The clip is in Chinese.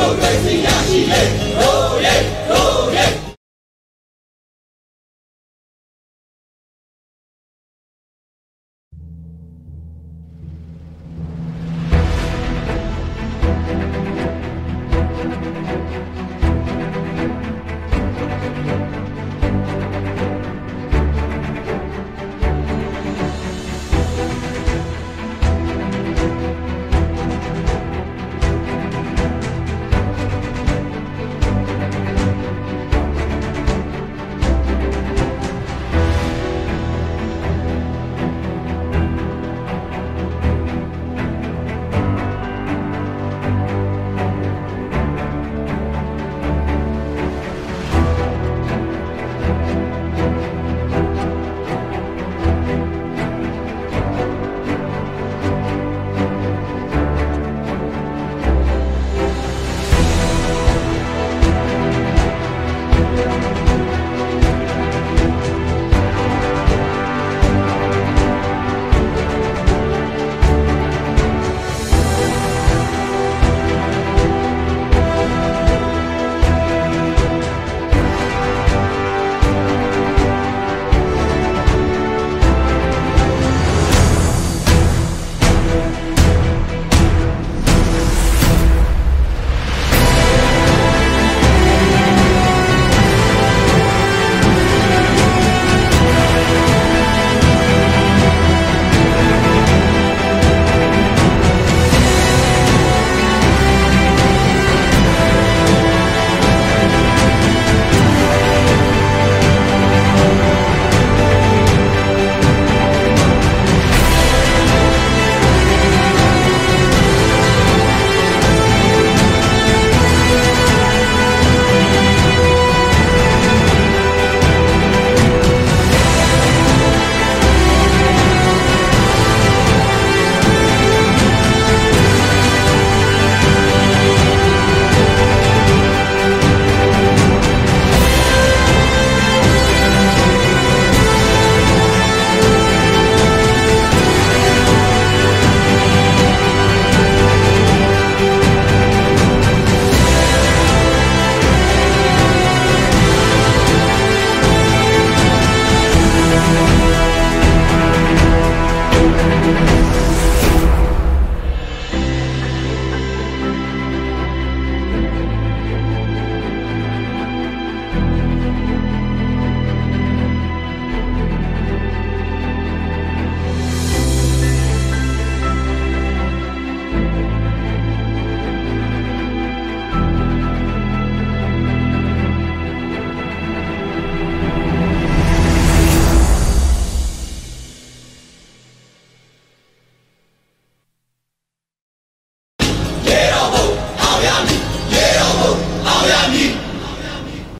我最信仰喜悦。